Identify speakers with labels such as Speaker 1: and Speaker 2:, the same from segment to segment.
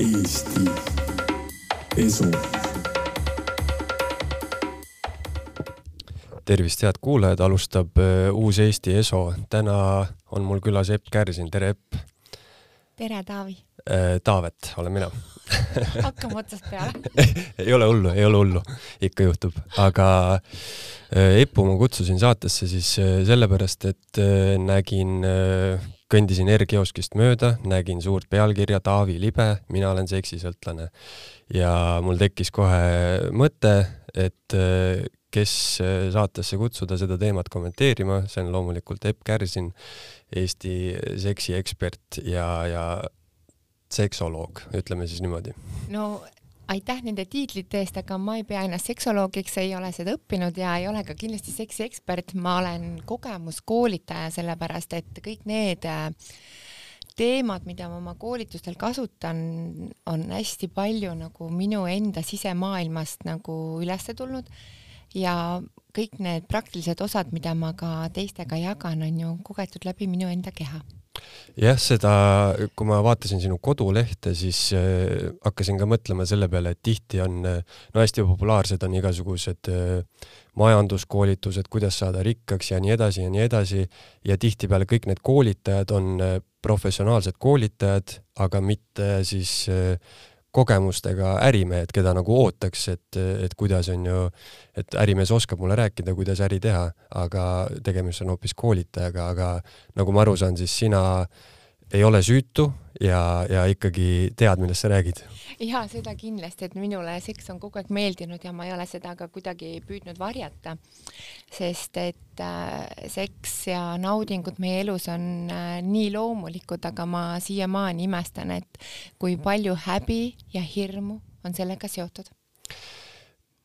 Speaker 1: Eesti Esu. tervist, head kuulajad, alustab äh, uus Eesti Eso. täna on mul külas Epp Kärsin, tere Epp.
Speaker 2: tere, Taavi.
Speaker 1: Taavet olen mina
Speaker 2: hakkame otsast peale
Speaker 1: ei ole hullu, ei ole hullu, ikka juhtub, aga äh, Eppu ma kutsusin saatesse siis äh, sellepärast, et nägin kõndisin R-kioskist mööda, nägin suurt pealkirja Taavi Libe, mina olen seksisõltlane. ja mul tekkis kohe mõte, et äh, kes äh, saatesse kutsuda seda teemat kommenteerima, see on loomulikult Epp Kärsin, Eesti seksiekspert ja, ja seksoloog, ütleme siis niimoodi.
Speaker 2: no aitäh nende tiitlite eest, aga ma ei pea ennast seksoloogiks, ei ole seda õppinud ja ei ole ka kindlasti seksiekspert, ma olen kogemuskoolitaja, sellepärast et kõik need äh, teemad, mida ma oma koolitustel kasutan, on hästi palju nagu minu enda sisemaailmast nagu üles tulnud. Ja kõik need praktilised osad, mida ma ka teistega jagan, on ju kogetud läbi minu enda keha
Speaker 1: jah, seda, kui ma vaatasin sinu kodulehte, siis äh, hakkasin ka mõtlema selle peale, et tihti on, no hästi populaarsed on igasugused äh, majanduskoolitused, kuidas saada rikkaks ja nii edasi ja nii edasi. Ja tihtipeale kõik need koolitajad on äh, professionaalsed koolitajad, aga mitte siis äh, kogemustega ärimehed, keda nagu ootaks, et, et kuidas on ju, et ärimees oskab mulle rääkida, kuidas äri teha, aga tegemist on hoopis koolitajaga, aga nagu ma aru saan, siis sina ei ole süütu ja, ja ikkagi tead, millest sa räägid.
Speaker 2: ja seda kindlasti, et minule seks on kogu aeg meeldinud ja ma ei ole seda ka kuidagi püüdnud varjata, sest et äh, seks ja naudingud meie elus on äh, nii loomulikud, aga ma siiamaani imestan, et kui palju häbi ja hirmu on sellega seotud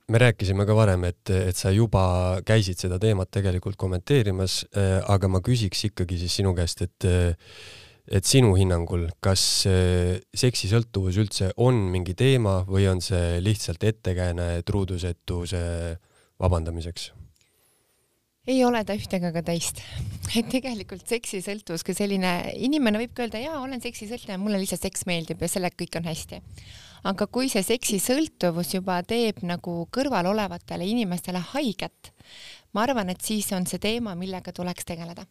Speaker 1: me rääkisime ka varem, et, et sa juba käisid seda teemat tegelikult kommenteerimas äh,, aga ma küsiks ikkagi siis sinu käest, et et sinu hinnangul, kas seksisõltuvus üldse on mingi teema või on see lihtsalt ettekääne truudusetuse vabandamiseks?
Speaker 2: ei ole ta ühtega ega teist. et tegelikult seksisõltuvus kui selline, inimene võib ka öelda, jaa, olen seksisõltlane, mulle lihtsalt seks meeldib ja sellega kõik on hästi. aga kui see seksisõltuvus juba teeb nagu kõrval olevatele inimestele haiget, ma arvan, et siis on see teema, millega tuleks tegeleda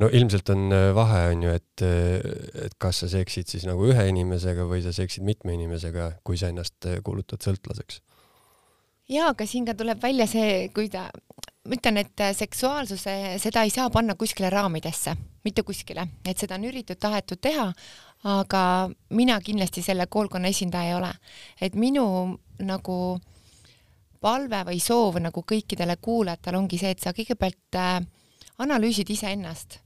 Speaker 1: no ilmselt on äh, vahe, on ju, et, äh, et kas sa seksid siis nagu ühe inimesega või sa seksid mitme inimesega, kui sa ennast äh, kuulutad sõltlaseks.
Speaker 2: jaa, aga siin ka tuleb välja see, kui ta, ma ütlen, et seksuaalsuse, seda ei saa panna kuskile raamidesse, mitte kuskile, et seda on üritatud, tahetud teha, aga mina kindlasti selle koolkonna esindaja ei ole. et minu nagu palve või soov nagu kõikidele kuulajatele ongi see, et sa kõigepealt äh, analüüsid iseennast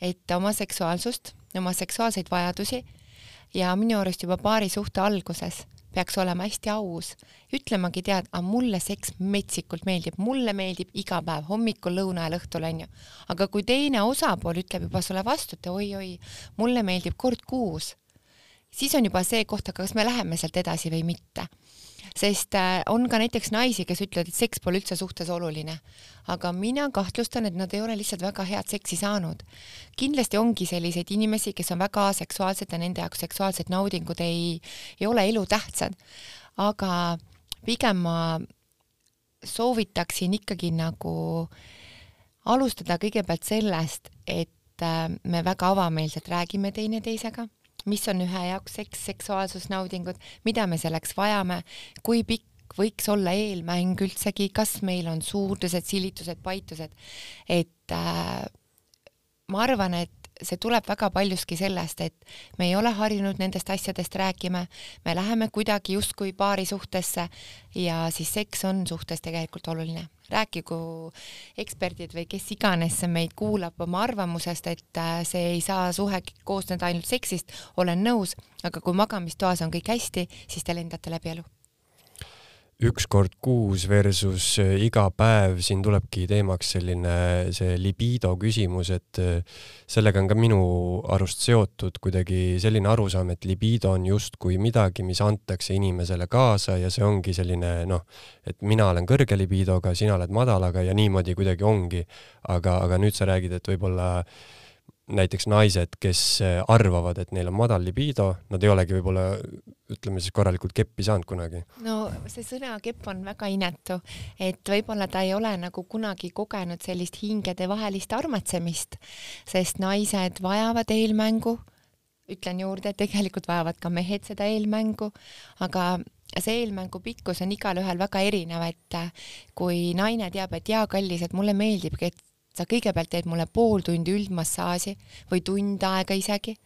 Speaker 2: et oma seksuaalsust, oma seksuaalseid vajadusi. Ja minu arust juba paari suhte alguses peaks olema hästi aus, ütlemagi tead, aga mulle seks metsikult meeldib, mulle meeldib iga päev, hommikul, lõuna ajal, õhtul onju. aga kui teine osapool ütleb juba sulle vastu, et oi-oi, mulle meeldib kord kuus, siis on juba see koht, aga kas me läheme sealt edasi või mitte sest äh, on ka näiteks naisi, kes ütlevad, et seks pole üldse suhtes oluline. aga mina kahtlustan, et nad ei ole lihtsalt väga head seksi saanud. kindlasti ongi selliseid inimesi, kes on väga seksuaalsed ja nende jaoks seksuaalsed naudingud ei, ei ole elutähtsad. aga pigem ma soovitaksin ikkagi nagu alustada kõigepealt sellest, et äh, me väga avameelselt räägime teineteisega mis on ühe jaoks seks, seksuaalsusnaudingud, mida me selleks vajame, kui pikk võiks olla eelmäng üldsegi, kas meil on suurdused, silitused, paitused, et äh, ma arvan, et see tuleb väga paljuski sellest, et me ei ole harjunud nendest asjadest rääkima, me läheme kuidagi justkui paari suhtesse ja siis seks on suhtes tegelikult oluline. rääkigu eksperdid või kes iganes meid kuulab oma arvamusest, et äh, see ei saa suhe koosneda ainult seksist, olen nõus, aga kui magamistoas on kõik hästi, siis te lendate läbi elu
Speaker 1: üks kord kuus versus äh, iga päev, siin tulebki teemaks selline see libido küsimus, et äh, sellega on ka minu arust seotud kuidagi selline arusaam, et libido on justkui midagi, mis antakse inimesele kaasa ja see ongi selline noh, et mina olen kõrge libidoga, sina oled madalaga ja niimoodi kuidagi ongi. aga, aga nüüd sa räägid, et võib-olla näiteks naised, kes äh, arvavad, et neil on madal libido, nad ei olegi võib-olla ütleme siis korralikult keppi saanud kunagi?
Speaker 2: no see sõna kepp on väga inetu, et võib-olla ta ei ole nagu kunagi kogenud sellist hingedevahelist armatsemist, sest naised vajavad eelmängu, ütlen juurde, tegelikult vajavad ka mehed seda eelmängu, aga see eelmängu pikkus on igalühel väga erinev, et kui naine teab, et jaa, kallis, et mulle meeldibki, et sa kõigepealt teed mulle pool tundi üldmassaaži või tund aega isegi,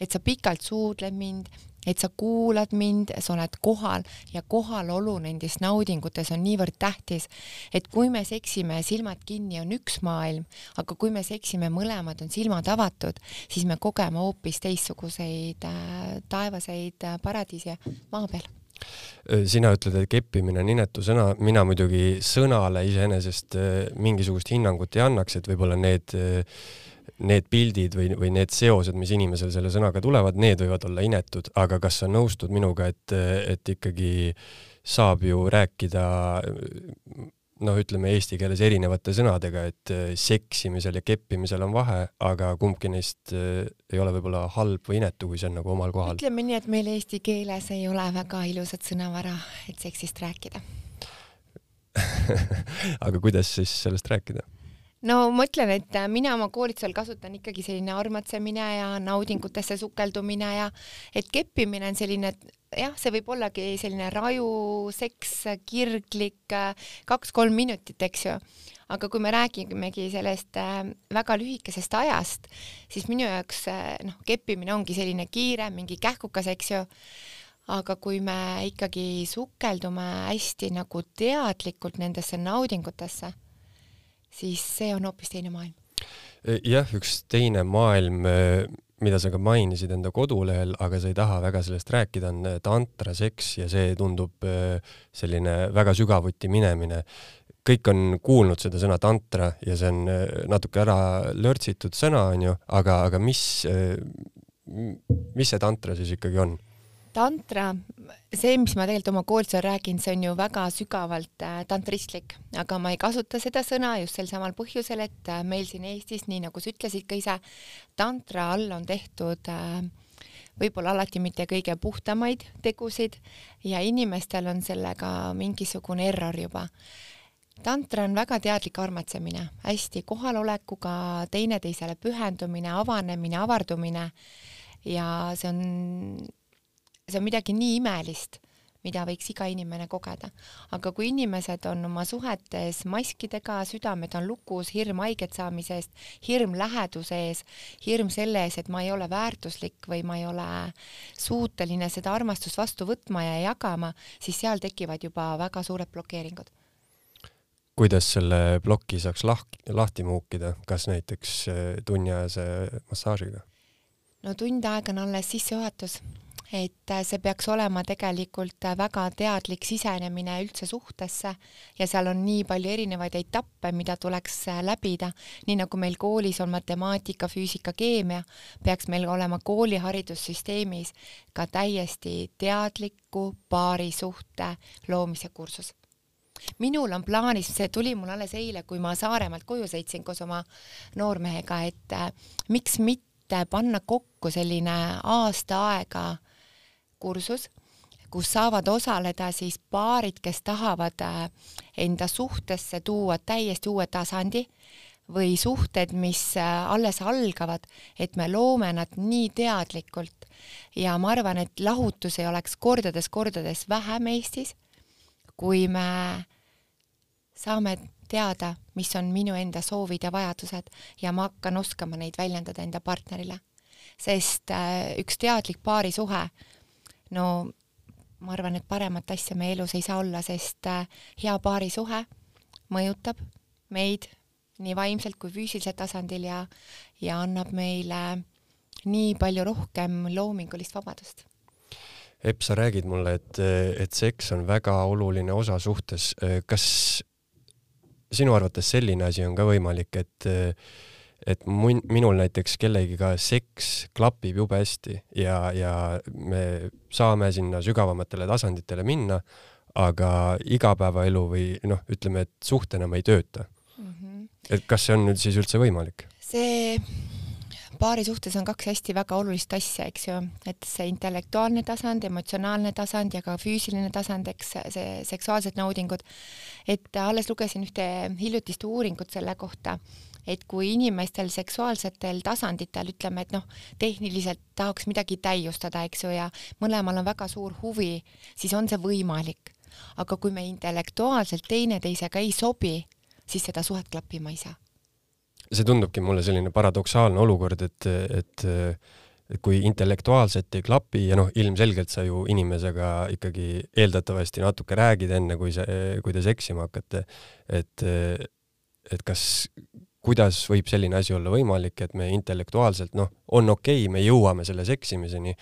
Speaker 2: et sa pikalt suudled mind, et sa kuulad mind, sa oled kohal ja kohalolu nendes naudingutes on niivõrd tähtis, et kui me seksime silmad kinni, on üks maailm, aga kui me seksime mõlemad, on silmad avatud, siis me kogeme hoopis teistsuguseid äh, taevaseid äh, paradiise maa peal
Speaker 1: sina ütled, et keppimine on inetu sõna, mina muidugi sõnale iseenesest äh, mingisugust hinnangut ei annaks, et võib-olla need, äh, need pildid või, või need seosed, mis inimesel selle sõnaga tulevad, need võivad olla inetud, aga kas sa nõustud minuga, et, et ikkagi saab ju rääkida noh, ütleme eesti keeles erinevate sõnadega, et äh, seksimisel ja keppimisel on vahe, aga kumbki neist äh, ei ole võib-olla halb või inetu, kui see on nagu omal kohal.
Speaker 2: ütleme nii, et meil eesti keeles ei ole väga ilusat sõnavara, et seksist rääkida
Speaker 1: aga kuidas siis sellest rääkida?
Speaker 2: No ma ütlen, et äh, mina oma koolitusel kasutan ikkagi selline armatsemine ja naudingutesse sukeldumine ja et keppimine on selline, jah, see võib ollagi selline raju, seks, kirglik, äh, kaks-kolm minutit, eks ju. aga kui me räägimegi sellest äh, väga lühikesest ajast, siis minu jaoks noh, keppimine ongi selline kiire, mingi kähkukas, eks ju aga kui me ikkagi sukeldume hästi nagu teadlikult nendesse naudingutesse siis see on hoopis teine maailm.
Speaker 1: E, jah, üks teine maailm, e, mida sa ka mainisid enda kodulehel, aga sa ei taha väga sellest rääkida, on e, tantraseks ja see tundub selline väga sügavuti minemine. kõik on kuulnud seda sõna tantra ja see on natuke ära lörtsitud sõna, onju, aga, aga mis, mis see tantra siis ikkagi on?
Speaker 2: Tantra, see, mis ma tegelikult oma koolitusel räägin, see on ju väga sügavalt äh, tantristlik, aga ma ei kasuta seda sõna just sel samal põhjusel, et äh, meil siin Eestis, nii nagu sa ütlesid ka ise, tantra all on tehtud äh, võib-olla alati mitte kõige puhtamaid tegusid ja inimestel on sellega mingisugune error juba. tantra on väga teadlik armatsemine, hästi kohalolekuga, teineteisele pühendumine, avanemine, avardumine ja see on see on midagi nii imelist, mida võiks iga inimene kogeda. aga kui inimesed on oma suhetes maskidega, südamed on lukus, hirm haiget saamise eest, hirm läheduse ees, hirm selle ees, et ma ei ole väärtuslik või ma ei ole suuteline seda armastust vastu võtma ja jagama, siis seal tekivad juba väga suured blokeeringud
Speaker 1: kuidas selle ploki saaks lahk-, lahti muukida, kas näiteks eh, tunniajase massaažiga?
Speaker 2: no tund aega on alles sissejuhatus et äh, see peaks olema tegelikult äh, väga teadlik sisenemine üldse suhtesse ja seal on nii palju erinevaid etappe, mida tuleks äh, läbida, nii nagu meil koolis on matemaatika, füüsika, keemia, peaks meil olema kooliharidussüsteemis ka täiesti teadliku paarisuhte loomise kursus. Minul on plaanis, see tuli mul alles eile, kui ma Saaremaalt koju sõitsin koos oma noormehega, et äh, miks mitte panna kokku selline aasta aega kursus, kus saavad osaleda siis paarid, kes tahavad äh, enda suhtesse tuua täiesti uue tasandi või suhted, mis äh, alles algavad, et me loome nad nii teadlikult ja ma arvan, et lahutusi oleks kordades-kordades vähem Eestis, kui me saame teada, mis on minu enda soovid ja vajadused ja ma hakkan oskama neid väljendada enda partnerile. sest äh, üks teadlik paarisuhe no ma arvan, et paremat asja meie elus ei saa olla, sest äh, hea paarisuhe mõjutab meid nii vaimselt kui füüsilisel tasandil ja, ja annab meile nii palju rohkem loomingulist vabadust.
Speaker 1: Epp, sa räägid mulle, et, et seks on väga oluline osa suhtes. kas sinu arvates selline asi on ka võimalik, et et mun, minul näiteks kellegiga seks klapib jube hästi ja, ja me saame sinna sügavamatele tasanditele minna, aga igapäevaelu või noh, ütleme, et suht enam ei tööta mm. -hmm. et kas see on nüüd siis üldse võimalik?
Speaker 2: see paari suhtes on kaks hästi väga olulist asja, eks ju, et see intellektuaalne tasand, emotsionaalne tasand ja ka füüsiline tasand, eks see seksuaalsed naudingud. et alles lugesin ühte hiljutist uuringut selle kohta, et kui inimestel seksuaalsetel tasanditel ütleme, et noh, tehniliselt tahaks midagi täiustada, eks ju, ja mõlemal on väga suur huvi, siis on see võimalik. aga kui me intellektuaalselt teineteisega ei sobi, siis seda suhet klappima ei saa
Speaker 1: see tundubki mulle selline paradoksaalne olukord, et, et kui intellektuaalselt ei klapi ja noh, ilmselgelt sa ju inimesega ikkagi eeldatavasti natuke räägid enne, kui sa, kui te seksima hakkate, et, et kas, kuidas võib selline asi olla võimalik, et me intellektuaalselt noh, on okei okay,, me jõuame selle seksimiseni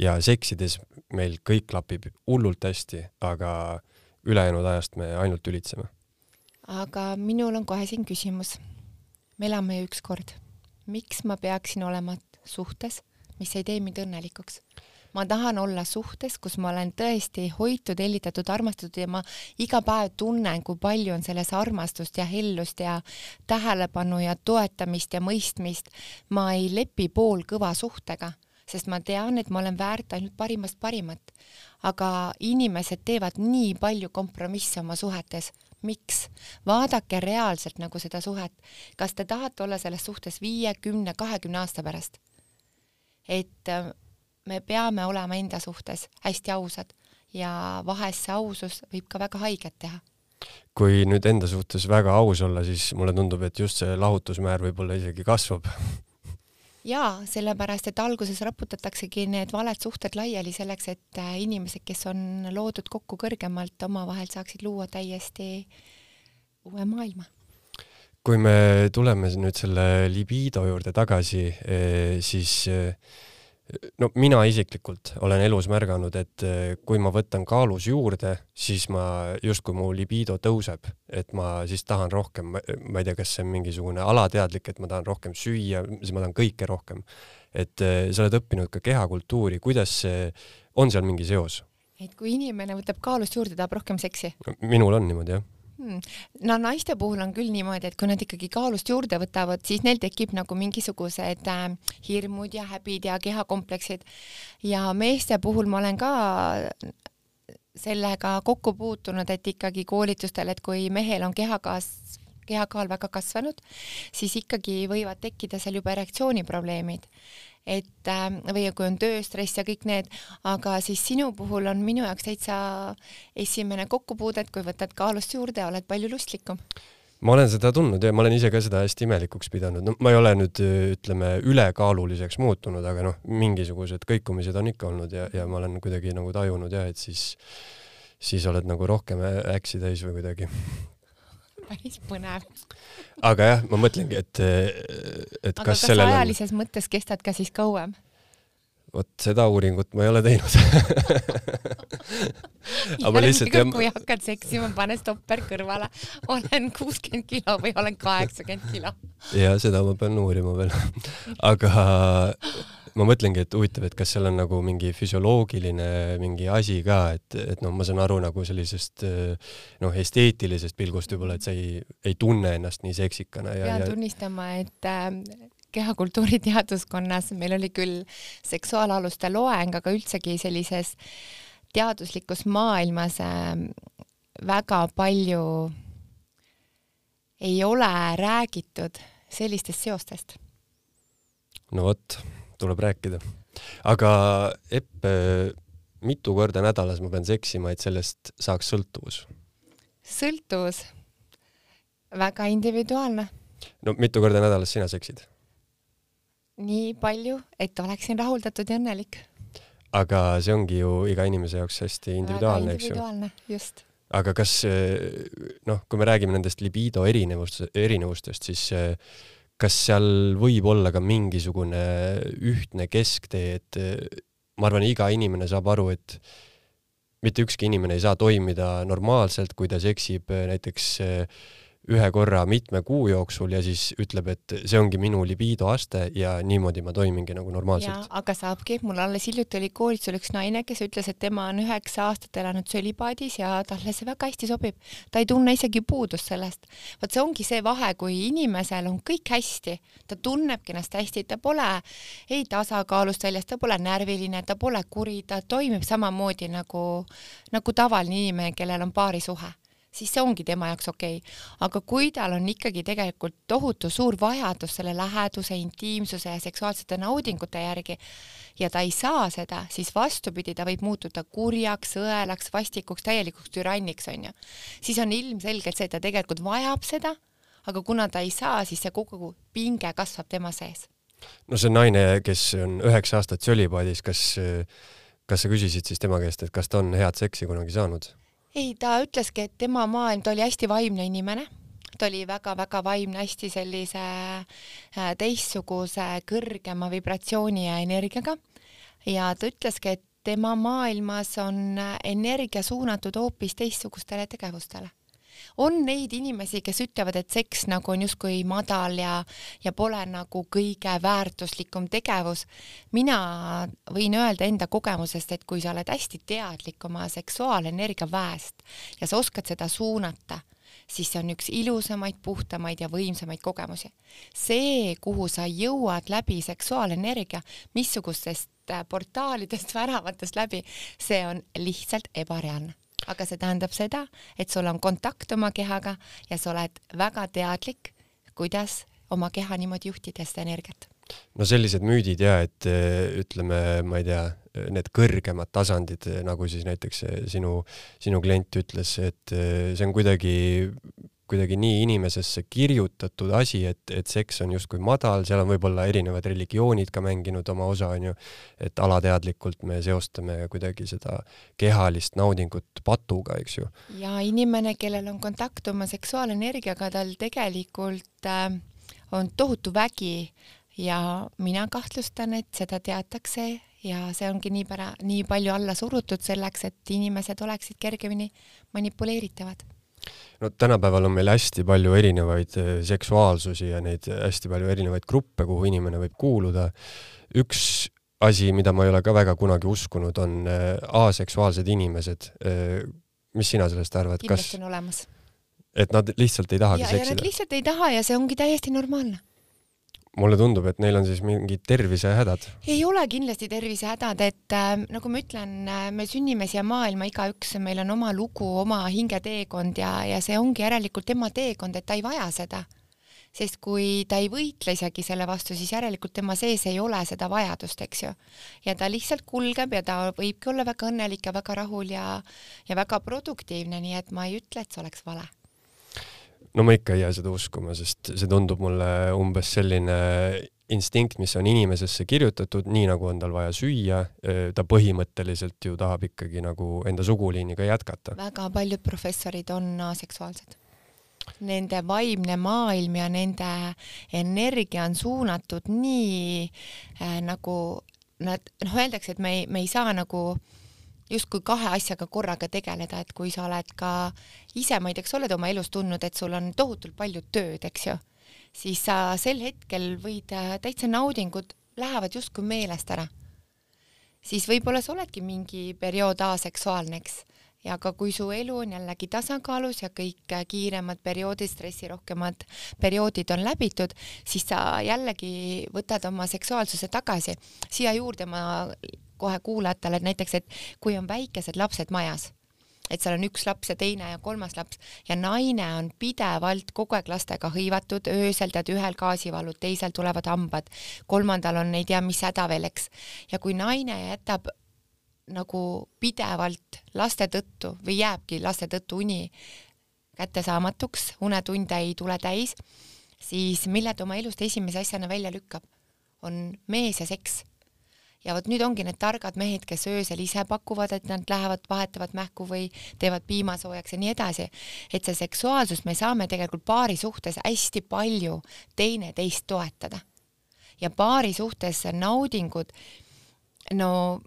Speaker 1: ja seksides meil kõik klapib hullult hästi, aga ülejäänud ajast me ainult ülitseme.
Speaker 2: aga minul on kohe siin küsimus me elame ju üks kord. miks ma peaksin olema suhtes, mis ei tee mind õnnelikuks? Ma tahan olla suhtes, kus ma olen tõesti hoitud, hellitatud, armastatud ja ma iga päev tunnen, kui palju on selles armastust ja hellust ja tähelepanu ja toetamist ja mõistmist. ma ei lepi poolkõva suhtega, sest ma tean, et ma olen väärt ainult parimast parimat. aga inimesed teevad nii palju kompromisse oma suhetes miks? vaadake reaalselt nagu seda suhet. kas te tahate olla selles suhtes viie, kümne, kahekümne aasta pärast? et me peame olema enda suhtes hästi ausad ja vahest see ausus võib ka väga haiget teha
Speaker 1: kui nüüd enda suhtes väga aus olla, siis mulle tundub, et just see lahutusmäär võib-olla isegi kasvab
Speaker 2: jaa, sellepärast et alguses raputataksegi need valed suhted laiali selleks, et äh, inimesed, kes on loodud kokku kõrgemalt, omavahel saaksid luua täiesti uue maailma.
Speaker 1: kui me tuleme nüüd selle libido juurde tagasi, eh, siis eh, no mina isiklikult olen elus märganud, et eh, kui ma võtan kaalus juurde, siis ma justkui mu libido tõuseb, et ma siis tahan rohkem, ma ei tea, kas see on mingisugune alateadlik, et ma tahan rohkem süüa, siis ma tahan kõike rohkem. et eh, sa oled õppinud ka kehakultuuri, kuidas see, on seal mingi seos?
Speaker 2: et kui inimene võtab kaalust juurde, tahab rohkem seksi?
Speaker 1: minul on niimoodi, jah.
Speaker 2: No naiste puhul on küll niimoodi, et kui nad ikkagi kaalust juurde võtavad, siis neil tekib nagu mingisugused äh, hirmud ja häbid ja kehakompleksid. Ja meeste puhul ma olen ka sellega kokku puutunud, et ikkagi koolitustel, et kui mehel on kehakasv kehakaal väga kasvanud, siis ikkagi võivad tekkida seal juba erektsiooniprobleemid et äh, või kui on tööstress ja kõik need, aga siis sinu puhul on minu jaoks täitsa esimene kokkupuude, et kui võtad kaalust juurde, oled palju lustlikum.
Speaker 1: Ma olen seda tundnud ja ma olen ise ka seda hästi imelikuks pidanud, no ma ei ole nüüd ütleme ülekaaluliseks muutunud, aga noh, mingisugused kõikumised on ikka olnud ja, ja ma olen kuidagi nagu tajunud jah, et siis, siis oled nagu rohkem äksi täis või kuidagi
Speaker 2: päris põnev.
Speaker 1: aga jah, ma mõtlengi, et, et
Speaker 2: aga kas, kas
Speaker 1: sellel
Speaker 2: ajalises on... mõttes kestad ka siis kauem?
Speaker 1: vot seda uuringut ma ei ole teinud
Speaker 2: aga lihtsalt jah. kui hakkad seksima, pane stopper kõrvale, olen kuuskümmend kilo või olen kaheksakümmend kilo.
Speaker 1: ja seda ma pean uurima veel aga ma mõtlengi, et huvitav, et kas seal on nagu mingi füsioloogiline mingi asi ka, et, et noh, ma saan aru nagu sellisest noh, esteetilisest pilgust võib-olla, et sa ei, ei tunne ennast nii seksikana
Speaker 2: pean ja... tunnistama, et äh, kehakultuuri teaduskonnas meil oli küll seksuaalaluste loeng, aga üldsegi sellises teaduslikus maailmas äh, väga palju ei ole räägitud sellistest seostest.
Speaker 1: no vot tuleb rääkida. aga Epp, mitu korda nädalas ma pean seksima, et sellest saaks sõltuvus?
Speaker 2: sõltuvus? väga individuaalne.
Speaker 1: no mitu korda nädalas sina seksid?
Speaker 2: nii palju, et oleksin rahuldatud ja õnnelik.
Speaker 1: aga see ongi ju iga inimese jaoks hästi individuaalne,
Speaker 2: eks ju? individuaalne, just
Speaker 1: aga kas noh, kui me räägime nendest libido erinevust, erinevustest, siis kas seal võib olla ka mingisugune ühtne kesktee, et ma arvan, iga inimene saab aru, et mitte ükski inimene ei saa toimida normaalselt, kui ta seksib näiteks ühe korra mitme kuu jooksul ja siis ütleb, et see ongi minu libido aste ja niimoodi ma toimingi nagu normaalselt.
Speaker 2: aga saabki, mul alles hiljuti oli koolitusel üks naine, kes ütles, et tema on üheksa aastat elanud sölibaadis ja talle see väga hästi sobib. ta ei tunne isegi puudust sellest. vot see ongi see vahe, kui inimesel on kõik hästi, ta tunnebki ennast hästi, ta pole ei tasakaalust väljas, ta pole närviline, ta pole kuri, ta toimib samamoodi nagu, nagu tavaline inimene, kellel on paarisuhe siis see ongi tema jaoks okei okay.. aga kui tal on ikkagi tegelikult tohutu suur vajadus selle läheduse, intiimsuse ja seksuaalsete naudingute järgi ja ta ei saa seda, siis vastupidi, ta võib muutuda kurjaks, õelaks, vastikuks, täielikuks türanniks, onju. siis on ilmselgelt see, et ta tegelikult vajab seda, aga kuna ta ei saa, siis see kogu pinge kasvab tema sees.
Speaker 1: no see naine, kes on üheksa aastat sölibaadis, kas, kas sa küsisid siis tema käest, et kas ta on head seksi kunagi saanud?
Speaker 2: Ei, ta ütleski, et tema maailm, ta oli hästi vaimne inimene, ta oli väga-väga vaimne, hästi sellise äh, teistsuguse kõrgema vibratsiooni ja energiaga. Ja ta ütleski, et tema maailmas on äh, energia suunatud hoopis teistsugustele tegevustele on neid inimesi, kes ütlevad, et seks nagu on justkui madal ja, ja pole nagu kõige väärtuslikum tegevus. mina võin öelda enda kogemusest, et kui sa oled hästi teadlik oma seksuaalenergia väest ja sa oskad seda suunata, siis see on üks ilusamaid, puhtamaid ja võimsamaid kogemusi. see, kuhu sa jõuad läbi seksuaalenergia, missugustest portaalidest, väravatest läbi, see on lihtsalt ebareaalne aga see tähendab seda, et sul on kontakt oma kehaga ja sa oled väga teadlik, kuidas oma keha niimoodi juhtida, seda energiat.
Speaker 1: no sellised müüdid ja et ütleme, ma ei tea, need kõrgemad tasandid, nagu siis näiteks sinu, sinu klient ütles, et see on kuidagi kuidagi nii inimesesse kirjutatud asi, et, et seks on justkui madal, seal on võib-olla erinevad religioonid ka mänginud oma osa, onju, et alateadlikult me seostame kuidagi seda kehalist naudingut patuga, eks ju.
Speaker 2: ja inimene, kellel on kontakt oma seksuaalenergiaga, tal tegelikult äh, on tohutu vägi. Ja mina kahtlustan, et seda teatakse ja see ongi nii pära-, nii palju alla surutud selleks, et inimesed oleksid kergemini manipuleeritavad
Speaker 1: no tänapäeval on meil hästi palju erinevaid eh, seksuaalsusi ja neid hästi palju erinevaid gruppe, kuhu inimene võib kuuluda. üks asi, mida ma ei ole ka väga kunagi uskunud, on eh, aseksuaalsed inimesed. Eh, mis sina sellest arvad,
Speaker 2: kas? kindlasti on olemas.
Speaker 1: et nad lihtsalt ei tahagi
Speaker 2: ja,
Speaker 1: seksida?
Speaker 2: Lihtsalt ei taha ja see ongi täiesti normaalne
Speaker 1: mulle tundub, et neil on siis mingid tervisehädad.
Speaker 2: ei ole kindlasti tervisehädad, et äh, nagu ma ütlen äh,, me sünnime siia maailma igaüks, meil on oma lugu, oma hingeteekond ja, ja see ongi järelikult tema teekond, et ta ei vaja seda. sest kui ta ei võitle isegi selle vastu, siis järelikult tema sees ei ole seda vajadust, eks ju. ja ta lihtsalt kulgeb ja ta võibki olla väga õnnelik ja väga rahul ja, ja väga produktiivne, nii et ma ei ütle, et see oleks vale
Speaker 1: no ma ikka ei jää seda uskuma, sest see tundub mulle umbes selline instinkt, mis on inimesesse kirjutatud, nii nagu on tal vaja süüa, ta põhimõtteliselt ju tahab ikkagi nagu enda suguliiniga jätkata.
Speaker 2: väga paljud professorid on aseksuaalsed. Nende vaimne maailm ja nende energia on suunatud nii äh, nagu nad, noh, öeldakse, et me ei, me ei saa nagu äh, justkui kahe asjaga korraga tegeleda, et kui sa oled ka ise, ma ei tea, kas sa oled oma elus tundnud, et sul on tohutult palju tööd, eks ju, siis sa sel hetkel võid äh, täitsa naudingud lähevad justkui meelest ära. siis võib-olla sa oledki mingi periood aseksuaalne, eks, ja ka kui su elu on jällegi tasakaalus ja kõik äh, kiiremad perioodid, stressirohkemad perioodid on läbitud, siis sa jällegi võtad oma seksuaalsuse tagasi. siia juurde ma kohe kuulajatele, et näiteks, et kui on väikesed lapsed majas, et seal on üks laps ja teine ja kolmas laps ja naine on pidevalt kogu aeg lastega hõivatud, öösel tead ühel gaasivalud, teisel tulevad hambad, kolmandal on ei tea mis häda veel, eks. ja kui naine jätab nagu pidevalt laste tõttu või jääbki laste tõttu uni kättesaamatuks, unetunde ei tule täis, siis mille ta oma elust esimese asjana välja lükkab, on mees ja seks ja vot nüüd ongi need targad mehed, kes öösel ise pakuvad, et nad lähevad, vahetavad mähku või teevad piimasoojaks ja nii edasi. et see seksuaalsus, me saame tegelikult paari suhtes hästi palju teineteist toetada. ja paari suhtes naudingud, no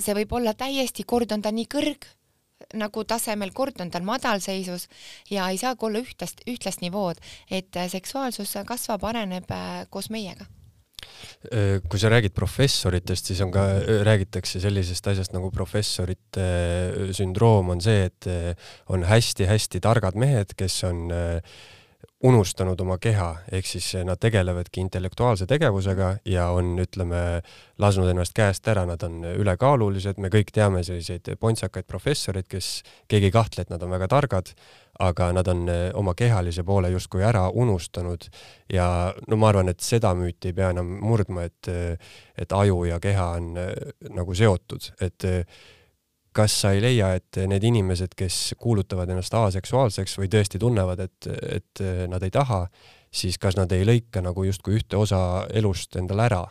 Speaker 2: see võib olla täiesti, kord on ta nii kõrg nagu tasemel, kord on tal madalseisus ja ei saagi olla ühtlast, ühtlast nivood, et seksuaalsus kasvab, areneb äh, koos meiega
Speaker 1: kui sa räägid professoritest, siis on ka, räägitakse sellisest asjast nagu professorite sündroom on see, et on hästi-hästi targad mehed, kes on äh, unustanud oma keha, ehk siis nad tegelevadki intellektuaalse tegevusega ja on, ütleme, lasknud ennast käest ära, nad on ülekaalulised, me kõik teame selliseid pontsakaid professoreid, kes, keegi ei kahtle, et nad on väga targad, aga nad on eh, oma kehalise poole justkui ära unustanud ja no ma arvan, et seda müüti ei pea enam murdma, et, et aju ja keha on eh, nagu seotud, et kas sa ei leia, et need inimesed, kes kuulutavad ennast aseksuaalseks või tõesti tunnevad, et, et nad ei taha, siis kas nad ei lõika nagu justkui ühte osa elust endale ära?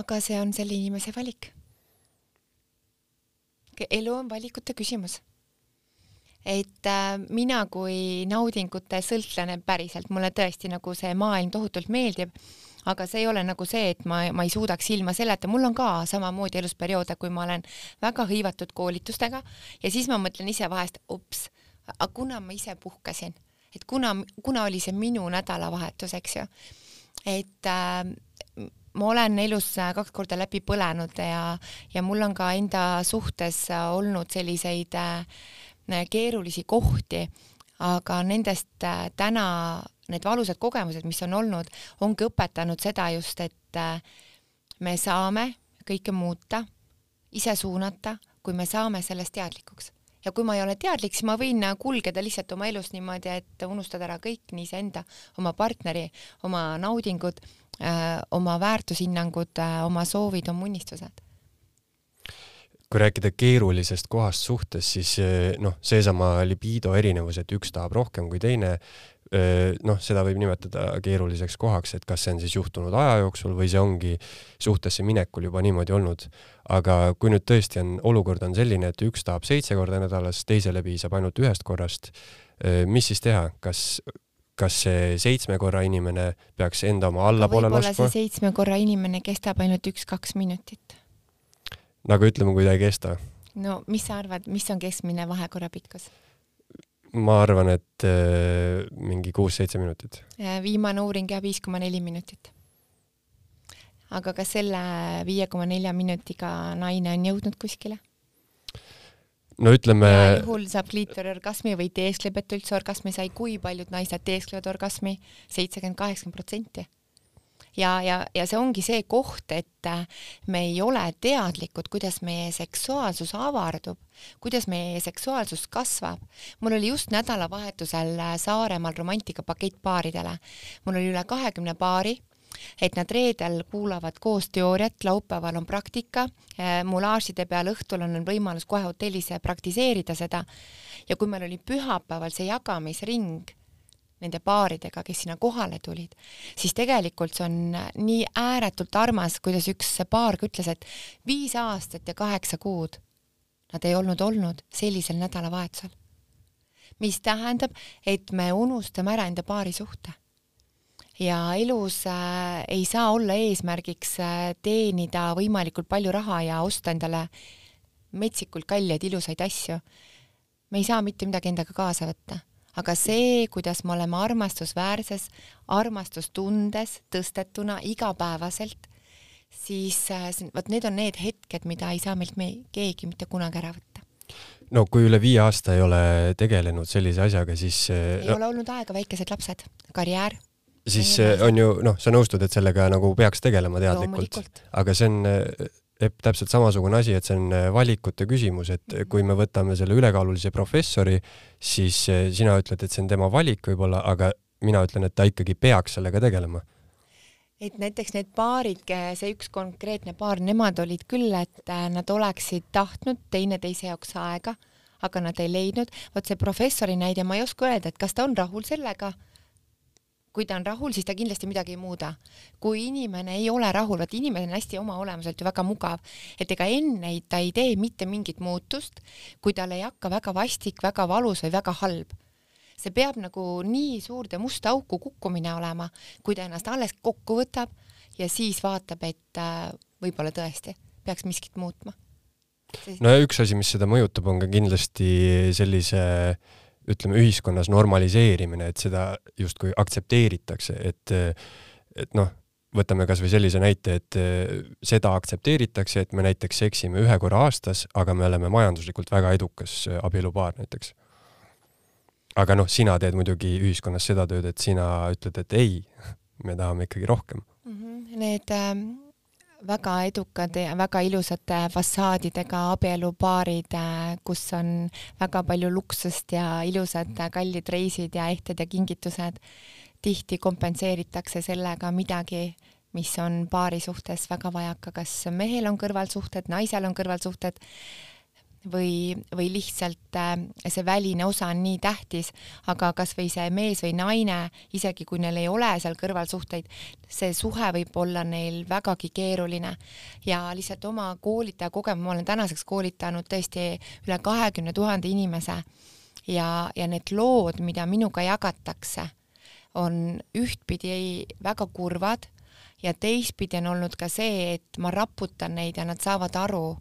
Speaker 2: aga see on selle inimese valik. elu on valikute küsimus. Et äh, mina kui naudingute sõltlane päriselt, mulle tõesti nagu see maailm tohutult meeldib aga see ei ole nagu see, et ma, ma ei suudaks ilma selleta, mul on ka samamoodi elus perioode, kui ma olen väga hõivatud koolitustega ja siis ma mõtlen ise vahest, ups, aga kuna ma ise puhkasin, et kuna, kuna oli see minu nädalavahetus, eks ju, et äh, ma olen elus kaks korda läbi põlenud ja, ja mul on ka enda suhtes olnud selliseid äh, keerulisi kohti, aga nendest äh, täna need valusad kogemused, mis on olnud, ongi õpetanud seda just, et äh, me saame kõike muuta, ise suunata, kui me saame sellest teadlikuks. ja kui ma ei ole teadlik, siis ma võin kulgeda lihtsalt oma elus niimoodi, et unustada ära kõik, nii iseenda, oma partneri, oma naudingud, äh, oma väärtushinnangud, äh, oma soovid, oma unistused
Speaker 1: kui rääkida keerulisest kohast suhtes, siis noh, seesama libido erinevus, et üks tahab rohkem kui teine, noh, seda võib nimetada keeruliseks kohaks, et kas see on siis juhtunud aja jooksul või see ongi suhtesse minekul juba niimoodi olnud. aga kui nüüd tõesti on, olukord on selline, et üks tahab seitse korda nädalas, teisele piisab ainult ühest korrast, mis siis teha, kas kas see seitsme korra inimene peaks enda oma allapoole laskma?
Speaker 2: võib-olla see seitsme korra inimene kestab ainult üks-kaks minutit.
Speaker 1: Nagu ütleme, kui ta ei kesta?
Speaker 2: no mis sa arvad, mis on keskmine vahekorra pikkus?
Speaker 1: ma arvan, et äh, mingi kuus-seitse minutit.
Speaker 2: viimane uuring jah, viis koma neli minutit. aga kas selle viie koma nelja minutiga naine on jõudnud kuskile?
Speaker 1: no ütleme.
Speaker 2: juhul saab kliitori orgasmi või teeskleb, et üldse orgasmi sai, kui paljud naised teesklevad orgasmi? seitsekümmend, kaheksakümmend protsenti ja, ja, ja see ongi see koht, et äh, me ei ole teadlikud, kuidas meie seksuaalsus avardub, kuidas meie seksuaalsus kasvab. mul oli just nädalavahetusel äh, Saaremaal romantikapakett paaridele. mul oli üle kahekümne paari et nad reedel kuulavad koos teooriat, laupäeval on praktika, äh, mulaažide peal õhtul on võimalus kohe hotellis praktiseerida seda ja kui meil oli pühapäeval see jagamisring nende paaridega, kes sinna kohale tulid, siis tegelikult see on nii ääretult armas, kuidas üks paar ka ütles, et viis aastat ja kaheksa kuud nad ei olnud olnud sellisel nädalavahetusel. mis tähendab, et me unustame ära enda paari suhte. ja elus äh, ei saa olla eesmärgiks äh, teenida võimalikult palju raha ja osta endale metsikult kalleid ilusaid asju. me ei saa mitte midagi endaga kaasa võtta aga see, kuidas me oleme armastusväärses, armastustundes tõstetuna igapäevaselt, siis äh, vot need on need hetked, mida ei saa meilt me keegi mitte kunagi ära võtta.
Speaker 1: no kui üle viie aasta ei ole tegelenud sellise asjaga, siis
Speaker 2: äh, ei no, ole olnud aega, väikesed lapsed, karjäär.
Speaker 1: Siis äh, on ju noh, sa nõustud, et sellega nagu peaks tegelema teadlikult, aga see on täpselt samasugune asi, et see on äh, valikute küsimus, et mhm. kui me võtame selle ülekaalulise professori, siis äh, sina ütled, et see on tema valik võib-olla, aga mina ütlen, et ta ikkagi peaks sellega tegelema.
Speaker 2: et näiteks need paarid, see üks konkreetne paar, nemad olid küll, et äh, nad oleksid tahtnud teineteise jaoks aega, aga nad ei leidnud. vot see professori näide, ma ei oska öelda, et kas ta on rahul sellega kui ta on rahul, siis ta kindlasti midagi ei muuda. kui inimene ei ole rahul, vaat inimene on hästi oma olemuselt ju väga mugav, et ega enne ta ei tee mitte mingit muutust, kui tal ei hakka väga vastik, väga valus või väga halb. see peab nagu nii suurde musta auku kukkumine olema, kui ta ennast alles kokku võtab ja siis vaatab, et äh, võib-olla tõesti peaks miskit muutma
Speaker 1: no ja üks asi, mis seda mõjutab, on ka kindlasti sellise ütleme, ühiskonnas normaliseerimine, et seda justkui aktsepteeritakse, et et noh, võtame kas või sellise näite, et seda aktsepteeritakse, et me näiteks seksime ühe korra aastas, aga me oleme majanduslikult väga edukas abielupaar näiteks. aga noh, sina teed muidugi ühiskonnas seda tööd, et sina ütled, et ei, me tahame ikkagi rohkem
Speaker 2: mm. -hmm. Need äh väga edukad ja väga ilusate fassaadidega abielupaarid, kus on väga palju luksust ja ilusad kallid reisid ja ehted ja kingitused. tihti kompenseeritakse sellega midagi, mis on paari suhtes väga vajaka, kas mehel on kõrvalsuhted, naisel on kõrvalsuhted või, või lihtsalt äh, see väline osa on nii tähtis, aga kasvõi see mees või naine, isegi kui neil ei ole seal kõrval suhteid, see suhe võib olla neil vägagi keeruline. Ja lihtsalt oma koolitaja kogemus, ma olen tänaseks koolitanud tõesti üle kahekümne tuhande inimese ja, ja need lood, mida minuga jagatakse, on ühtpidi väga kurvad ja teistpidi on olnud ka see, et ma raputan neid ja nad saavad aru,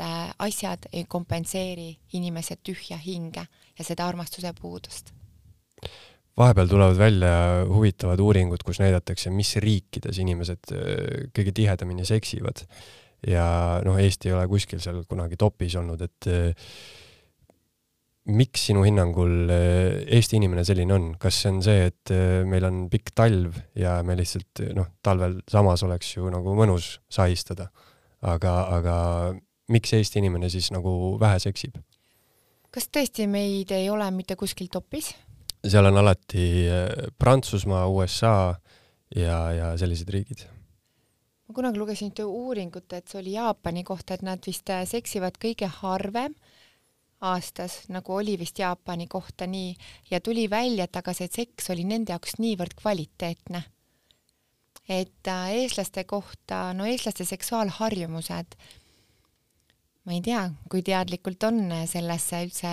Speaker 2: et Äh, asjad ei kompenseeri inimese tühja hinge ja seda armastuse puudust.
Speaker 1: vahepeal tulevad välja huvitavad uuringud, kus näidatakse, mis riikides inimesed äh, kõige tihedamini seksivad. ja noh, Eesti ei ole kuskil seal kunagi topis olnud, et äh, miks sinu hinnangul Eesti inimene selline on, kas see on see, et meil on pikk talv ja me lihtsalt noh, talvel samas oleks ju nagu mõnus sahistada, aga, aga miks Eesti inimene siis nagu vähe seksib?
Speaker 2: kas tõesti meid ei ole mitte kuskil topis?
Speaker 1: seal on alati äh, Prantsusmaa, USA ja, ja sellised riigid.
Speaker 2: ma kunagi lugesin ühte uuringut, et see oli Jaapani kohta, et nad vist äh, seksivad kõige harvem aastas, nagu oli vist Jaapani kohta nii, ja tuli välja, et aga see seks oli nende jaoks niivõrd kvaliteetne. et äh, eestlaste kohta, no eestlaste seksuaalharjumused ma ei tea, kui teadlikult on sellesse üldse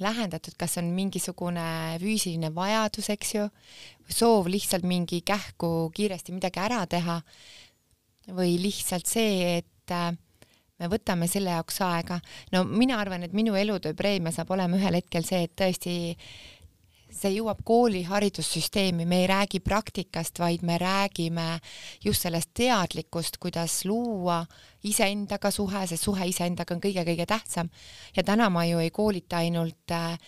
Speaker 2: lähendatud, kas on mingisugune füüsiline vajadus, eks ju, soov lihtsalt mingi kähku kiiresti midagi ära teha või lihtsalt see, et äh, me võtame selle jaoks aega. no mina arvan, et minu elutöö preemia saab olema ühel hetkel see, et tõesti see jõuab kooli haridussüsteemi, me ei räägi praktikast, vaid me räägime just sellest teadlikkust, kuidas luua iseendaga suhe, see suhe iseendaga on kõige-kõige tähtsam. ja täna ma ju ei koolita ainult äh,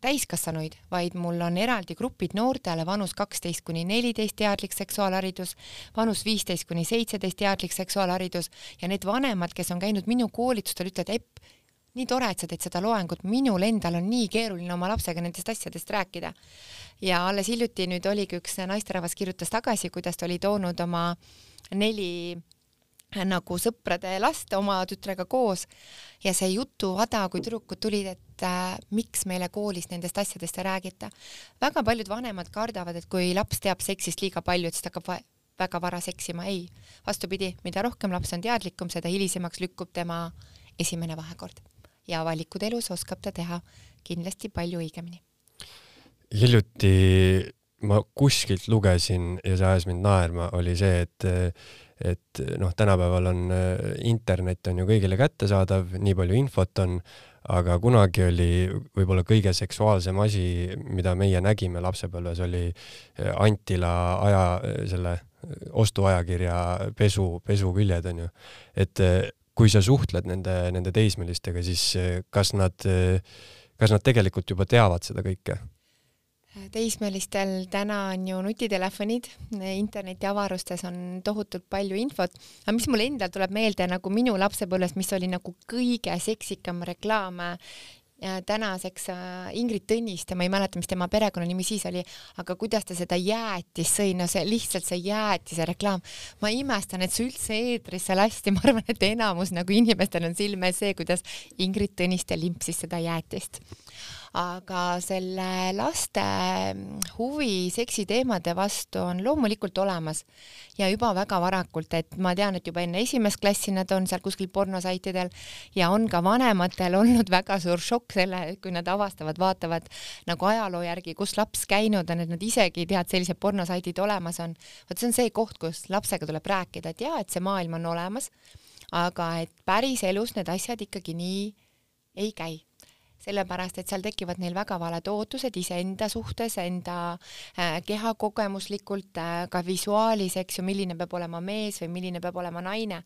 Speaker 2: täiskasvanuid, vaid mul on eraldi grupid noortele vanus kaksteist kuni neliteist teadlik seksuaalharidus, vanus viisteist kuni seitseteist teadlik seksuaalharidus ja need vanemad, kes on käinud minu koolitustel, ütlevad, Epp, nii tore, et sa teed seda loengut, minul endal on nii keeruline oma lapsega nendest asjadest rääkida. ja alles hiljuti nüüd oligi üks naisterahvas kirjutas tagasi, kuidas ta oli toonud oma neli nagu sõprade last oma tütrega koos ja see jutuvada, kui tüdrukud tulid, et äh, miks meile koolis nendest asjadest ei räägita. väga paljud vanemad kardavad, et kui laps teab seksist liiga palju, et siis ta hakkab väga vara seksima. ei, vastupidi, mida rohkem laps on teadlikum, seda hilisemaks lükkub tema esimene vahekord ja valikud elus oskab ta teha kindlasti palju õigemini.
Speaker 1: hiljuti ma kuskilt lugesin ja see ajas mind naerma, oli see, et et noh, tänapäeval on internet on ju kõigile kättesaadav, nii palju infot on, aga kunagi oli võib-olla kõige seksuaalsem asi, mida meie nägime lapsepõlves, oli Antila aja, selle ostuajakirja pesu, pesuküljed onju. et kui sa suhtled nende, nende teismelistega, siis eh, kas nad, eh, kas nad tegelikult juba teavad seda kõike?
Speaker 2: teismelistel täna on ju nutitelefonid, internetiavarustes on tohutult palju infot, aga mis mul endal tuleb meelde nagu minu lapsepõlves, mis oli nagu kõige seksikam reklaam tänaseks äh, Ingrid Tõniste, ma ei mäleta, mis tema perekonnanimi siis oli, aga kuidas ta seda jäätist sõi, no see lihtsalt see jäätise reklaam, ma imestan, et see üldse eetrisse lasti, ma arvan, et enamus nagu inimestel on silme ees see, kuidas Ingrid Tõniste limpsis seda jäätist aga selle laste huvi seksiteemade vastu on loomulikult olemas ja juba väga varakult, et ma tean, et juba enne esimest klassi nad on seal kuskil pornosaitidel ja on ka vanematel olnud väga suur šokk selle, kui nad avastavad, vaatavad nagu ajaloo järgi, kus laps käinud on, et nad isegi ei tea, et sellised pornosaidid olemas on. vot see on see koht, kus lapsega tuleb rääkida, et jaa, et see maailm on olemas aga et päriselus need asjad ikkagi nii ei käi sellepärast et seal tekivad neil väga valed ootused iseenda suhtes, enda äh, kehakogemuslikult äh,, ka visuaalis, eks ju, milline peab olema mees või milline peab olema naine.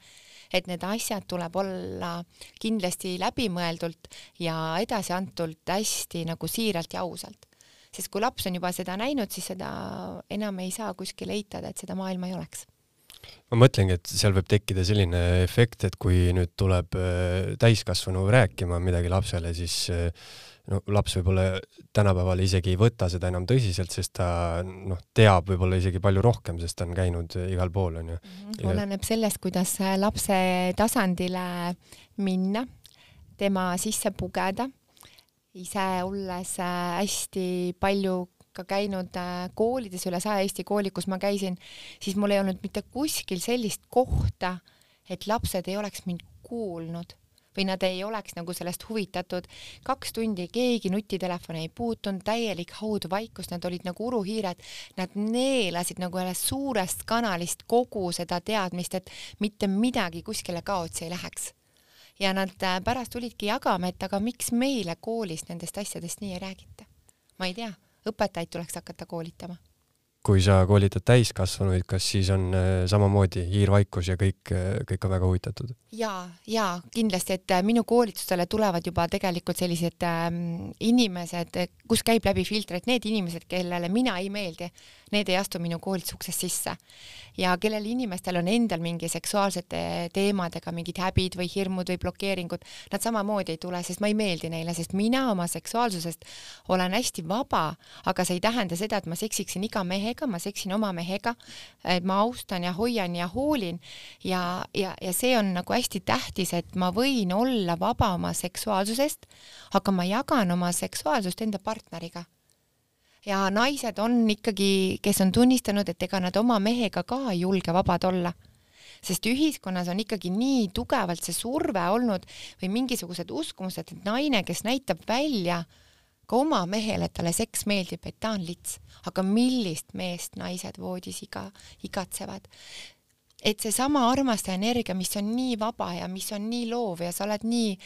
Speaker 2: et need asjad tuleb olla kindlasti läbimõeldult ja edasiantult hästi nagu siiralt ja ausalt. sest kui laps on juba seda näinud, siis seda enam ei saa kuskil eitada, et seda maailma ei oleks
Speaker 1: ma mõtlengi, et seal võib tekkida selline efekt, et kui nüüd tuleb äh, täiskasvanu rääkima midagi lapsele, siis äh, no laps võib-olla tänapäeval isegi ei võta seda enam tõsiselt, sest ta noh, teab võib-olla isegi palju rohkem, sest ta on käinud igal pool, onju.
Speaker 2: Mhm. oleneb sellest, kuidas lapse tasandile minna, tema sisse pugeda, ise olles äh, hästi palju ka käinud äh, koolides, üle saja Eesti kooli, kus ma käisin, siis mul ei olnud mitte kuskil sellist kohta, et lapsed ei oleks mind kuulnud või nad ei oleks nagu sellest huvitatud. kaks tundi keegi nutitelefoni ei puutunud, täielik haudvaikus, nad olid nagu uruhiired, nad neelasid nagu ühest suurest kanalist kogu seda teadmist, et mitte midagi kuskile kaotsi ei läheks. ja nad äh, pärast tulidki jagama, et aga miks meile koolis nendest asjadest nii ei räägita. ma ei tea õpetajaid tuleks hakata koolitama.
Speaker 1: Kui sa koolitad täiskasvanuid, kas siis on äh, samamoodi hiirvaikus ja kõik, äh, kõik on väga huvitatud?
Speaker 2: ja, ja kindlasti, et äh, minu koolitustele tulevad juba tegelikult sellised ähm, inimesed, kus käib läbi filtreid need inimesed, kellele mina ei meeldi, need ei astu minu koolitusuksest sisse ja kellel inimestel on endal mingi seksuaalsete teemadega mingid häbid või hirmud või blokeeringud, nad samamoodi ei tule, sest ma ei meeldi neile, sest mina oma seksuaalsusest olen hästi vaba, aga see ei tähenda seda, et ma seksiksin iga mehega, ma seksin oma mehega, et ma austan ja hoian ja hoolin. Ja, ja, ja see on nagu hästi tähtis, et ma võin olla vaba oma seksuaalsusest, aga ma jagan oma seksuaalsust enda partneriga. Ja naised on ikkagi, kes on tunnistanud, et ega nad oma mehega ka ei julge vabad olla. Sest ühiskonnas on ikkagi nii tugevalt see surve olnud või mingisugused uskumused, et naine, kes näitab välja ka oma mehele, et talle seks meeldib, et ta on lits, aga millist meest naised voodis iga, igatsevad. et seesama armastaja energia, mis on nii vaba ja mis on nii loov ja sa oled nii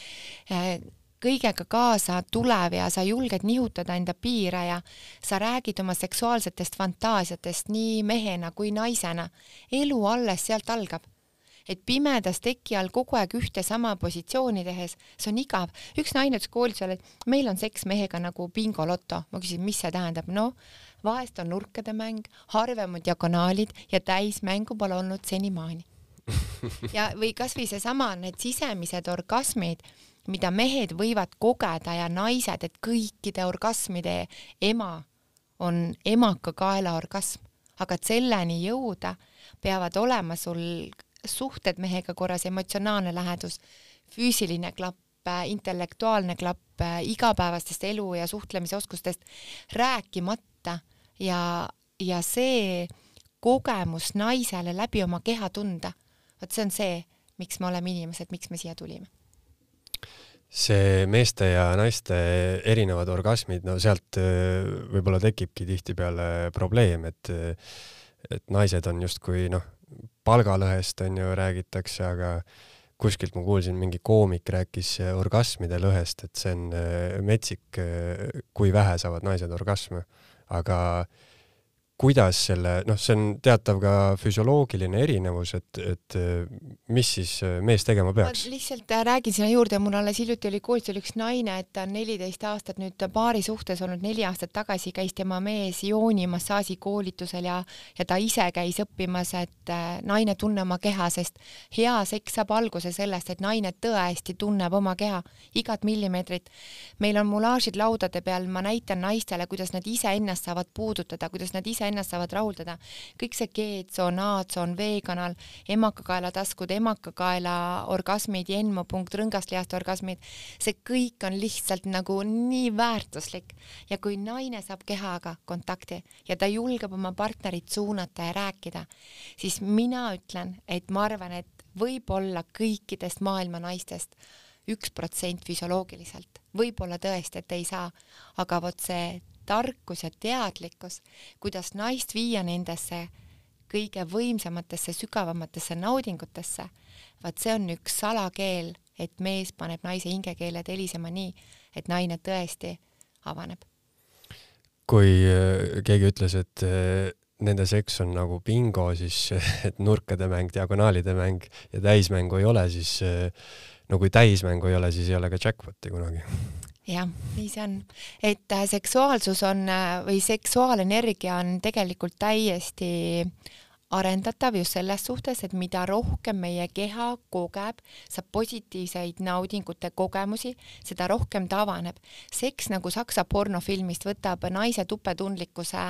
Speaker 2: äh, kõigega kaasa tulev ja sa julged nihutada enda piire ja sa räägid oma seksuaalsetest fantaasiatest nii mehena kui naisena. elu alles sealt algab. Et pimedas teki all kogu aeg ühte sama positsiooni tehes, see on igav. üks naine ütles koolitusel, et meil on seks mehega nagu bingoloto. ma küsisin, mis see tähendab? noh, vahest on nurkade mäng, harvem on diagonaalid ja täismängu pole olnud senimaani ja, või kasvõi seesama, need sisemised orgasmid mida mehed võivad kogeda ja naised, et kõikide orgasmide ema on emakakaela orgasm, aga et selleni jõuda, peavad olema sul suhted mehega korras, emotsionaalne lähedus, füüsiline klapp, intellektuaalne klapp, igapäevastest elu ja suhtlemisoskustest rääkimata ja, ja see kogemus naisele läbi oma keha tunda, vot see on see, miks me oleme inimesed, miks me siia tulime.
Speaker 1: See meeste ja naiste erinevad orgasmid, no sealt äh, võib-olla tekibki tihtipeale probleem, et et naised on justkui noh, palgalõhest on ju räägitakse, aga kuskilt ma kuulsin, mingi koomik rääkis orgasmide lõhest, et see on äh, metsik, äh, kui vähe saavad naised orgasme, aga äh, kuidas selle, noh, see on teatav ka füsioloogiline erinevus, et, et mis siis mees tegema peaks?
Speaker 2: ma lihtsalt äh, räägin sinna juurde, mul alles hiljuti oli koolis oli üks naine, et ta on neliteist aastat nüüd paari suhtes olnud, neli aastat tagasi käis tema mees joonimassaaži koolitusel ja, ja ta ise käis õppimas, et äh, naine tunne oma keha, sest hea seks saab alguse sellest, et naine tõesti tunneb oma keha, igat millimeetrit. meil on mulaažid laudade peal, ma näitan naistele, kuidas nad iseennast saavad puudutada, kuidas nad ise ennast saavad rahuldada. kõik see G-tsoon, A-tsoon, V-kanal, emakakaela taskud, emakakaela orgasmid, jenmopunkt, rõngaslihaste orgasmid, see kõik on lihtsalt nagu nii väärtuslik. Ja kui naine saab kehaga kontakti ja ta julgeb oma partnerit suunata ja rääkida, siis mina ütlen, et ma arvan, et võib-olla kõikidest maailma naistest üks protsent füsioloogiliselt, võib-olla tõesti, et ei saa, aga vot see tarkus ja teadlikkus, kuidas naist viia nendesse kõige võimsamatesse, sügavamatesse naudingutesse, vaat see on üks salakeel, et mees paneb naise hingekeeled helisema nii, et naine tõesti avaneb.
Speaker 1: kui äh, keegi ütles, et äh, nende seks on nagu bingo, siis et nurkade mäng, diagonaalide mäng ja täismängu ei ole, siis no kui täismängu ei ole, siis ei ole ka jackpot'i kunagi
Speaker 2: jah, nii see on, et äh, seksuaalsus on äh, või seksuaalenergia on tegelikult täiesti arendatav just selles suhtes, et mida rohkem meie keha kogeb, saab positiivseid naudingute kogemusi, seda rohkem ta avaneb. seks nagu saksa pornofilmist võtab naise tupetundlikkuse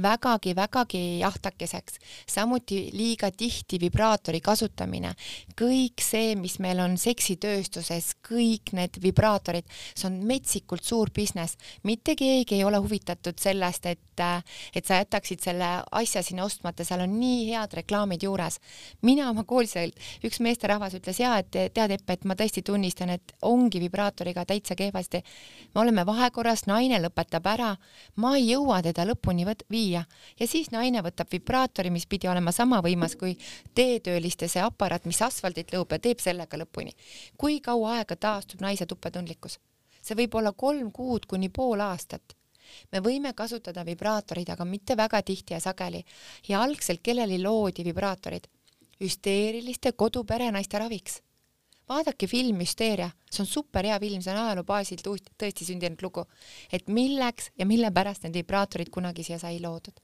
Speaker 2: vägagi-vägagi jahtakeseks, samuti liiga tihti vibraatori kasutamine, kõik see, mis meil on seksitööstuses, kõik need vibraatorid, see on metsikult suur business, mitte keegi ei ole huvitatud sellest, et, et sa jätaksid selle asja sinna ostmata, seal on nii nii head reklaamid juures. mina oma koolis, üks meesterahvas ütles ja et tead, Epp, et ma tõesti tunnistan, et ongi vibraatoriga täitsa kehvasti. me oleme vahekorras, naine lõpetab ära, ma ei jõua teda lõpuni viia ja siis naine võtab vibraatori, mis pidi olema sama võimas kui teetööliste see aparaat, mis asfaldit lõhub ja teeb sellega lõpuni. kui kaua aega taastub naise tupetundlikkus? see võib olla kolm kuud kuni pool aastat me võime kasutada vibraatorid, aga mitte väga tihti ja sageli. ja algselt kellele loodi vibraatorid? hüsteeriliste koduperenaiste raviks. vaadake film Hüsteeria, see on super hea film, see on ajaloo baasil tõesti sündinud lugu. et milleks ja mille pärast need vibraatorid kunagi siia sai loodud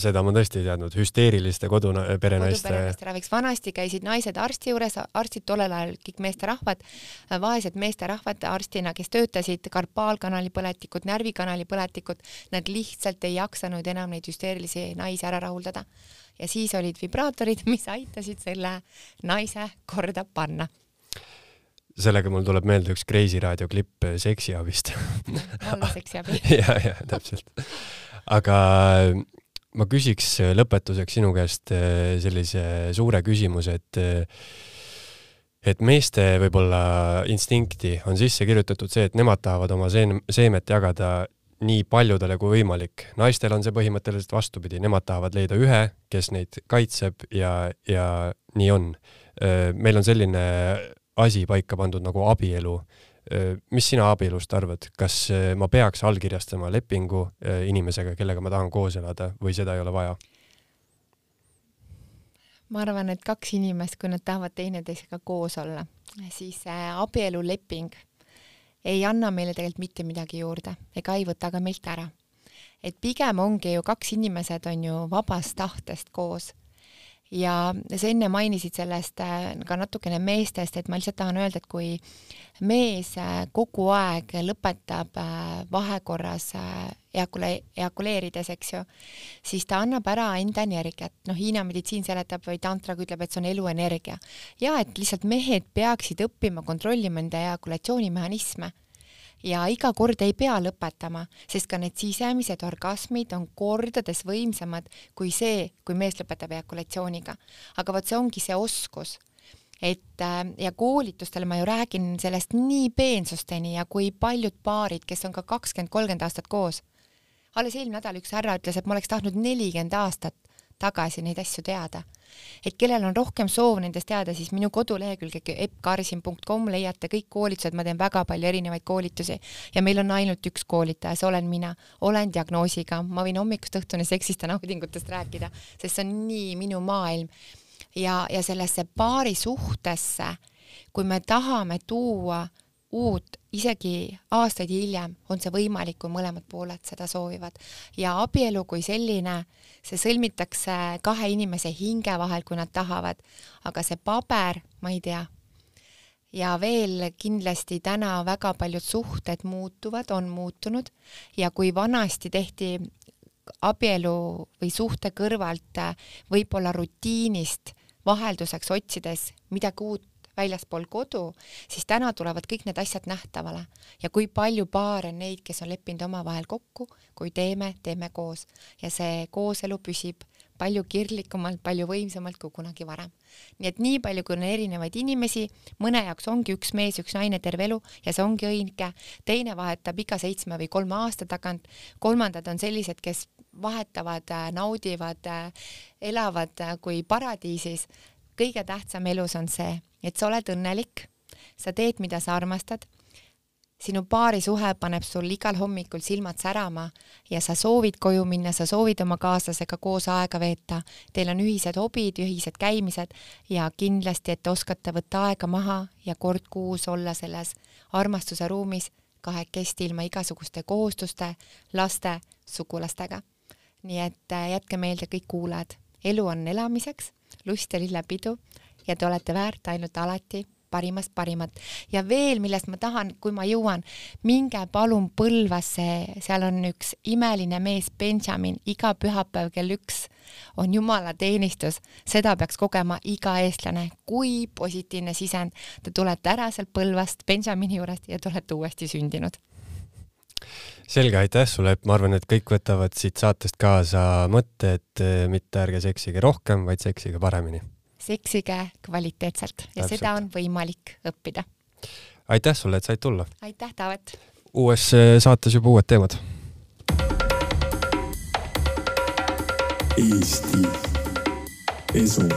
Speaker 1: seda ma tõesti ei teadnud, hüsteeriliste koduna, perenaiste.
Speaker 2: koduperenaiste raviks, vanasti käisid naised arsti juures, arstid tollel ajal kõik meesterahvad, vaesed meesterahvad arstina, kes töötasid, karpaalkanali põletikud, närvikanali põletikud, nad lihtsalt ei jaksanud enam neid hüsteerilisi naisi ära rahuldada. ja siis olid vibraatorid, mis aitasid selle naise korda panna
Speaker 1: sellega mul tuleb meelde üks Kreisi raadio klipp seksiabist.
Speaker 2: olla seksiabi.
Speaker 1: ja, ja täpselt. aga ma küsiks äh, lõpetuseks sinu käest äh, sellise suure küsimuse, et äh, et meeste võib-olla instinkti on sisse kirjutatud see, et nemad tahavad oma seen-, seemet jagada nii paljudele kui võimalik. naistel on see põhimõtteliselt vastupidi, nemad tahavad leida ühe, kes neid kaitseb ja, ja nii on. meil on selline asi paika pandud nagu abielu mis sina abielust arvad, kas ma peaks allkirjastama lepingu inimesega, kellega ma tahan koos elada või seda ei ole vaja?
Speaker 2: ma arvan, et kaks inimest, kui nad tahavad teineteisega koos olla, siis abieluleping ei anna meile tegelikult mitte midagi juurde ega ei võta ka meilt ära. et pigem ongi ju kaks inimesed on ju vabast tahtest koos ja sa enne mainisid sellest ka natukene meestest, et ma lihtsalt tahan öelda, et kui mees äh, kogu aeg lõpetab äh, vahekorras äh, eakule-, eakuleerides, eks ju, siis ta annab ära enda energiat. noh, Hiina meditsiin seletab või tantraga ütleb, et see on eluenergia. ja et lihtsalt mehed peaksid õppima kontrollima enda eakulatsioonimehhanisme ja iga kord ei pea lõpetama, sest ka need sisemised orgasmid on kordades võimsamad kui see, kui mees lõpetab eakulatsiooniga. aga vot see ongi see oskus et äh, ja koolitustel ma ju räägin sellest nii peensusteni ja kui paljud paarid, kes on ka kakskümmend, kolmkümmend aastat koos. alles eelmine nädal üks härra ütles, et ma oleks tahtnud nelikümmend aastat tagasi neid asju teada. et kellel on rohkem soov nendest teada, siis minu kodulehekülg eppkarsin.com leiate kõik koolitused, ma teen väga palju erinevaid koolitusi. Ja meil on ainult üks koolitaja, see olen mina, olen diagnoosiga, ma võin hommikust õhtuni seksist ja naudingutest rääkida, sest see on nii minu maailm. Ja, ja sellesse paari suhtesse, kui me tahame tuua uut, isegi aastaid hiljem on see võimalik, kui mõlemad pooled seda soovivad. ja abielu kui selline, see sõlmitakse kahe inimese hinge vahel, kui nad tahavad, aga see paber, ma ei tea. ja veel kindlasti täna väga paljud suhted muutuvad, on muutunud ja kui vanasti tehti abielu või suhte kõrvalt võib-olla rutiinist vahelduseks otsides midagi uut väljaspool kodu, siis täna tulevad kõik need asjad nähtavale ja kui palju paare on neid, kes on leppinud omavahel kokku, kui teeme, teeme koos ja see kooselu püsib palju kirglikumalt, palju võimsamalt kui kunagi varem. nii et nii palju, kui on erinevaid inimesi, mõne jaoks ongi üks mees, üks naine terve elu ja see ongi õige, teine vahetab iga seitsme või kolme aasta tagant, kolmandad on sellised, kes vahetavad, naudivad, elavad kui paradiisis. Kõige tähtsam elus on see, et sa oled õnnelik, sa teed, mida sa armastad. Sinu paarisuhe paneb sul igal hommikul silmad särama ja sa soovid koju minna, sa soovid oma kaaslasega koos aega veeta, teil on ühised hobid, ühised käimised ja kindlasti, et te oskate võtta aega maha ja kord kuus olla selles armastuse ruumis kahekesti ilma igasuguste kohustuste, laste, sugulastega. nii et äh, jätke meelde kõik kuulajad, elu on elamiseks, lust ja lillepidu ja te olete väärt ainult alati parimast parimat. ja veel, millest ma tahan, kui ma jõuan, minge palun Põlvasse, seal on üks imeline mees, Benjamin, iga pühapäev kell üks on jumalateenistus, seda peaks kogema iga eestlane, kui positiivne sisend. Te tulete ära sealt Põlvast, Benjamini juurest ja te olete uuesti sündinud
Speaker 1: selge, aitäh sulle, et ma arvan, et kõik võtavad siit saatest kaasa mõtte, et mitte ärge seksige rohkem, vaid seksige paremini
Speaker 2: seksige kvaliteetselt ja Täpselt. seda on võimalik õppida.
Speaker 1: aitäh sulle, et said tulla!
Speaker 2: aitäh, Taavet!
Speaker 1: uues äh, saates juba uued teemad. Eesti Esu